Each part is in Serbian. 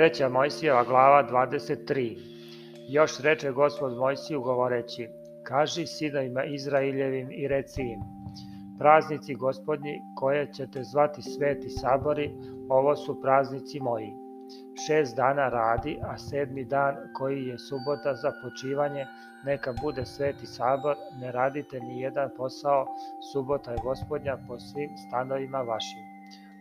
Treća Mojsijeva glava 23 Još reče gospod Mojsiju govoreći Kaži sinovima Izraeljevim i reci im Praznici gospodnji koje ćete zvati sveti sabori ovo su praznici moji šest dana radi, a sedmi dan koji je subota za počivanje, neka bude sveti sabor, ne radite ni jedan posao, subota je gospodnja po svim stanovima vašim.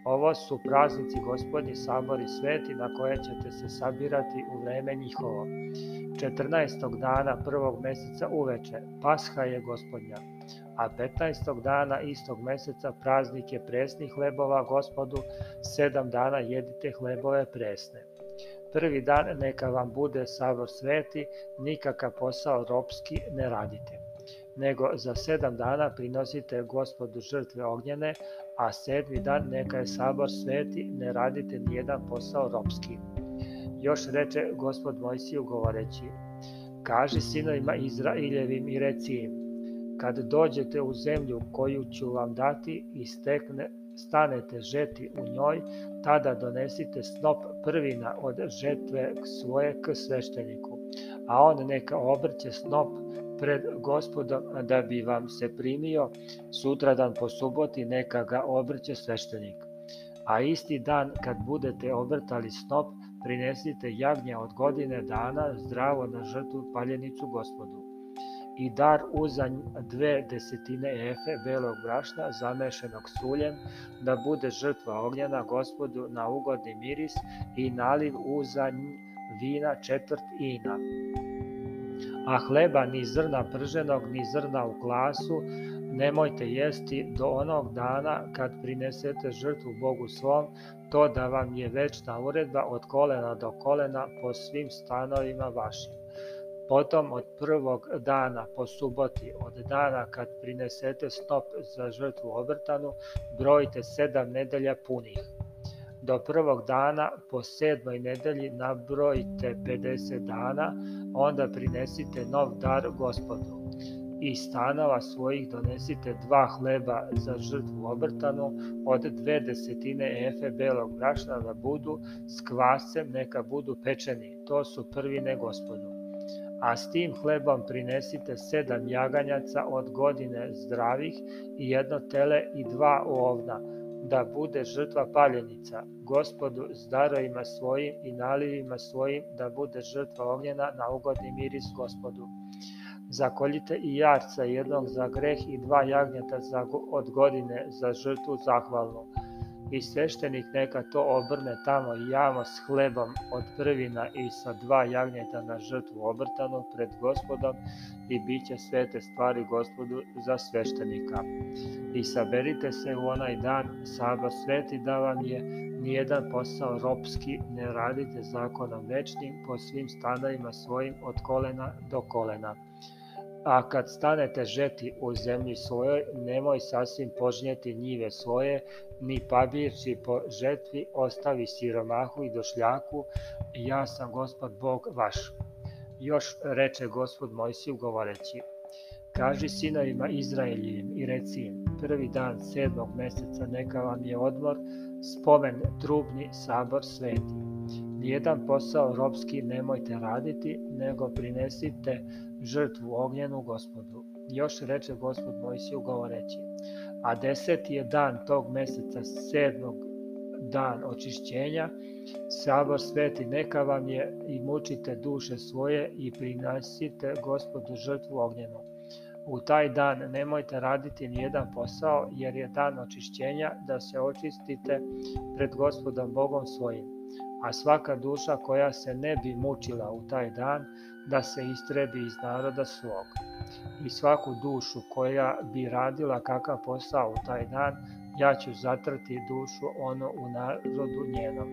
Ovo su praznici gospodnji sabori sveti na koje ćete se sabirati u vreme njihovo. 14. dana prvog meseca uveče, Pasha je gospodnja, a 15. dana istog meseca praznik je presnih hlebova gospodu, 7 dana jedite hlebove presne. Prvi dan neka vam bude sabor sveti, nikakav posao ropski ne radite nego za sedam dana prinosite gospodu žrtve ognjene, a sedmi dan neka je sabor sveti, ne radite nijedan posao ropski. Još reče gospod Mojsiju govoreći, kaži sinovima Izraeljevim i reci im, kad dođete u zemlju koju ću vam dati i stekne, stanete žeti u njoj, tada donesite snop prvina od žetve svoje k svešteniku, a on neka obrće snop pred gospodom da bi vam se primio, sutradan po suboti neka ga obrće sveštenik. A isti dan kad budete obrtali snop, prinesite jagnje od godine dana zdravo na žrtvu paljenicu gospodu. I dar uzanj dve desetine efe belog brašna zamešenog suljem, da bude žrtva ognjena gospodu na ugodni miris i naliv uzanj vina četvrt ina a hleba ni zrna prženog, ni zrna u klasu, nemojte jesti do onog dana kad prinesete žrtvu Bogu svom, to da vam je večna uredba od kolena do kolena po svim stanovima vašim. Potom od prvog dana po suboti, od dana kad prinesete stop za žrtvu obrtanu, brojite sedam nedelja punih do prvog dana po sedmoj nedelji nabrojite 50 dana, onda prinesite nov dar gospodu. I stanova svojih donesite dva hleba za žrtvu obrtanu, od dve desetine efe belog brašna da budu, s kvasem neka budu pečeni, to su prvine gospodu a s tim hlebom prinesite sedam jaganjaca od godine zdravih i jedno tele i dva ovna, da bude žrtva paljenica, gospodu s darovima svojim i nalivima svojim da bude žrtva ognjena na ugodni miris gospodu. Zakoljite i jarca jednog za greh i dva jagnjeta za, od godine za žrtvu zahvalnu i sveštenik neka to obrne tamo javno s hlebom od prvina i sa dva jagnjeta na žrtvu obrtano pred gospodom i bit će sve te stvari gospodu za sveštenika. I saberite se u onaj dan, sabat sveti da vam je nijedan posao ropski, ne radite zakonom večnim po svim standardima svojim od kolena do kolena. A kad stanete žeti u zemlji svojoj, nemoj sasvim požnjeti njive svoje, ni pabirci po žetvi ostavi siromahu i došljaku, ja sam gospod Bog vaš. Još reče gospod Mojsiju govoreći, Kaži sinovima Izraeljivim i reci im, prvi dan sedmog meseca neka vam je odmor, spomen trubni sabor sveti. Nijedan posao ropski nemojte raditi, nego prinesite žrtvu ognjenu gospodu. Još reče gospod Mojsiju govoreći, a deseti je dan tog meseca sedmog dan očišćenja, sabor sveti neka vam je i mučite duše svoje i prinesite gospodu žrtvu ognjenu. U taj dan nemojte raditi nijedan posao jer je dan očišćenja da se očistite pred gospodom Bogom svojim a svaka duša koja se ne bi mučila u taj dan, da se istrebi iz naroda svog. I svaku dušu koja bi radila kakav posao u taj dan, ja ću zatrti dušu ono u narodu njenom.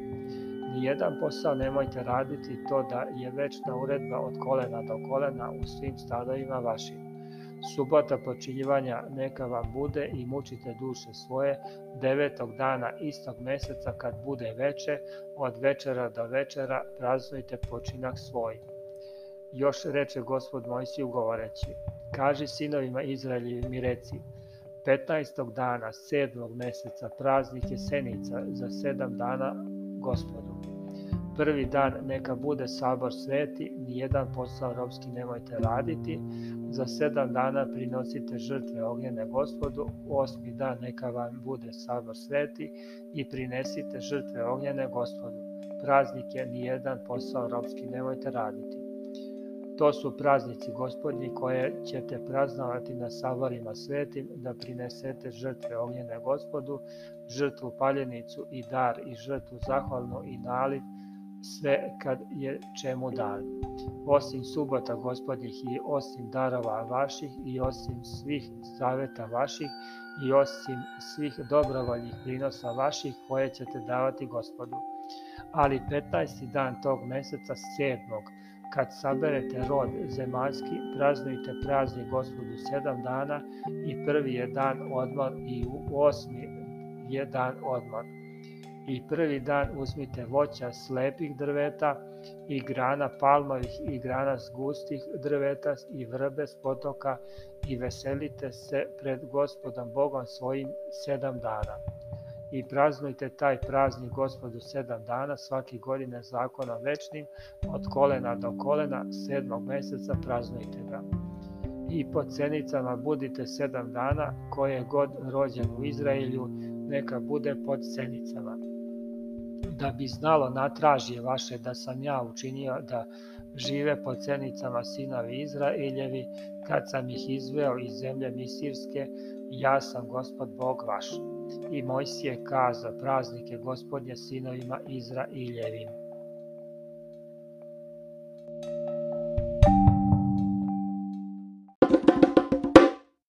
Nijedan posao nemojte raditi to da je večna uredba od kolena do kolena u svim stadovima vašim subota počinjivanja neka vam bude i mučite duše svoje devetog dana istog meseca kad bude veče, od večera do večera praznujte počinak svoj. Još reče gospod Mojsiju govoreći, kaži sinovima Izraeljevi mi reci, 15. dana sedmog meseca praznik je senica za 7 dana gospod prvi dan neka bude sabor sveti, nijedan posao robski nemojte raditi, za sedam dana prinosite žrtve ognjene gospodu, u osmi dan neka vam bude sabor sveti i prinesite žrtve ognjene gospodu. Praznik je nijedan posao robski nemojte raditi. To su praznici gospodnji koje ćete praznovati na savorima svetim, da prinesete žrtve ognjene gospodu, žrtvu paljenicu i dar i žrtvu zahvalnu i naliv sve kad je čemu dan. Osim subota gospodnjih i osim darova vaših i osim svih saveta vaših i osim svih dobrovoljnih prinosa vaših koje ćete davati gospodu. Ali 15. dan tog meseca sedmog, kad saberete rod zemaljski, praznujte praznik gospodu sedam dana i prvi je dan odmor i u osmi je dan odmor i prvi dan uzmite voća slepih drveta i grana palmovih i grana s gustih drveta i vrbe s potoka i veselite se pred gospodom Bogom svojim sedam dana. I praznujte taj praznik gospodu sedam dana svake godine zakonom večnim, od kolena do kolena sedmog meseca praznujte ga i po cenicama budite sedam dana, koje god rođen u Izraelju, neka bude pod cenicama da bi znalo natražje vaše da sam ja učinio da žive po cenicama sinovi Izraeljevi, kad sam ih izveo iz zemlje Misirske, ja sam gospod Bog vaš. I Mojsije kazao praznike gospodnje sinovima Izraeljevim.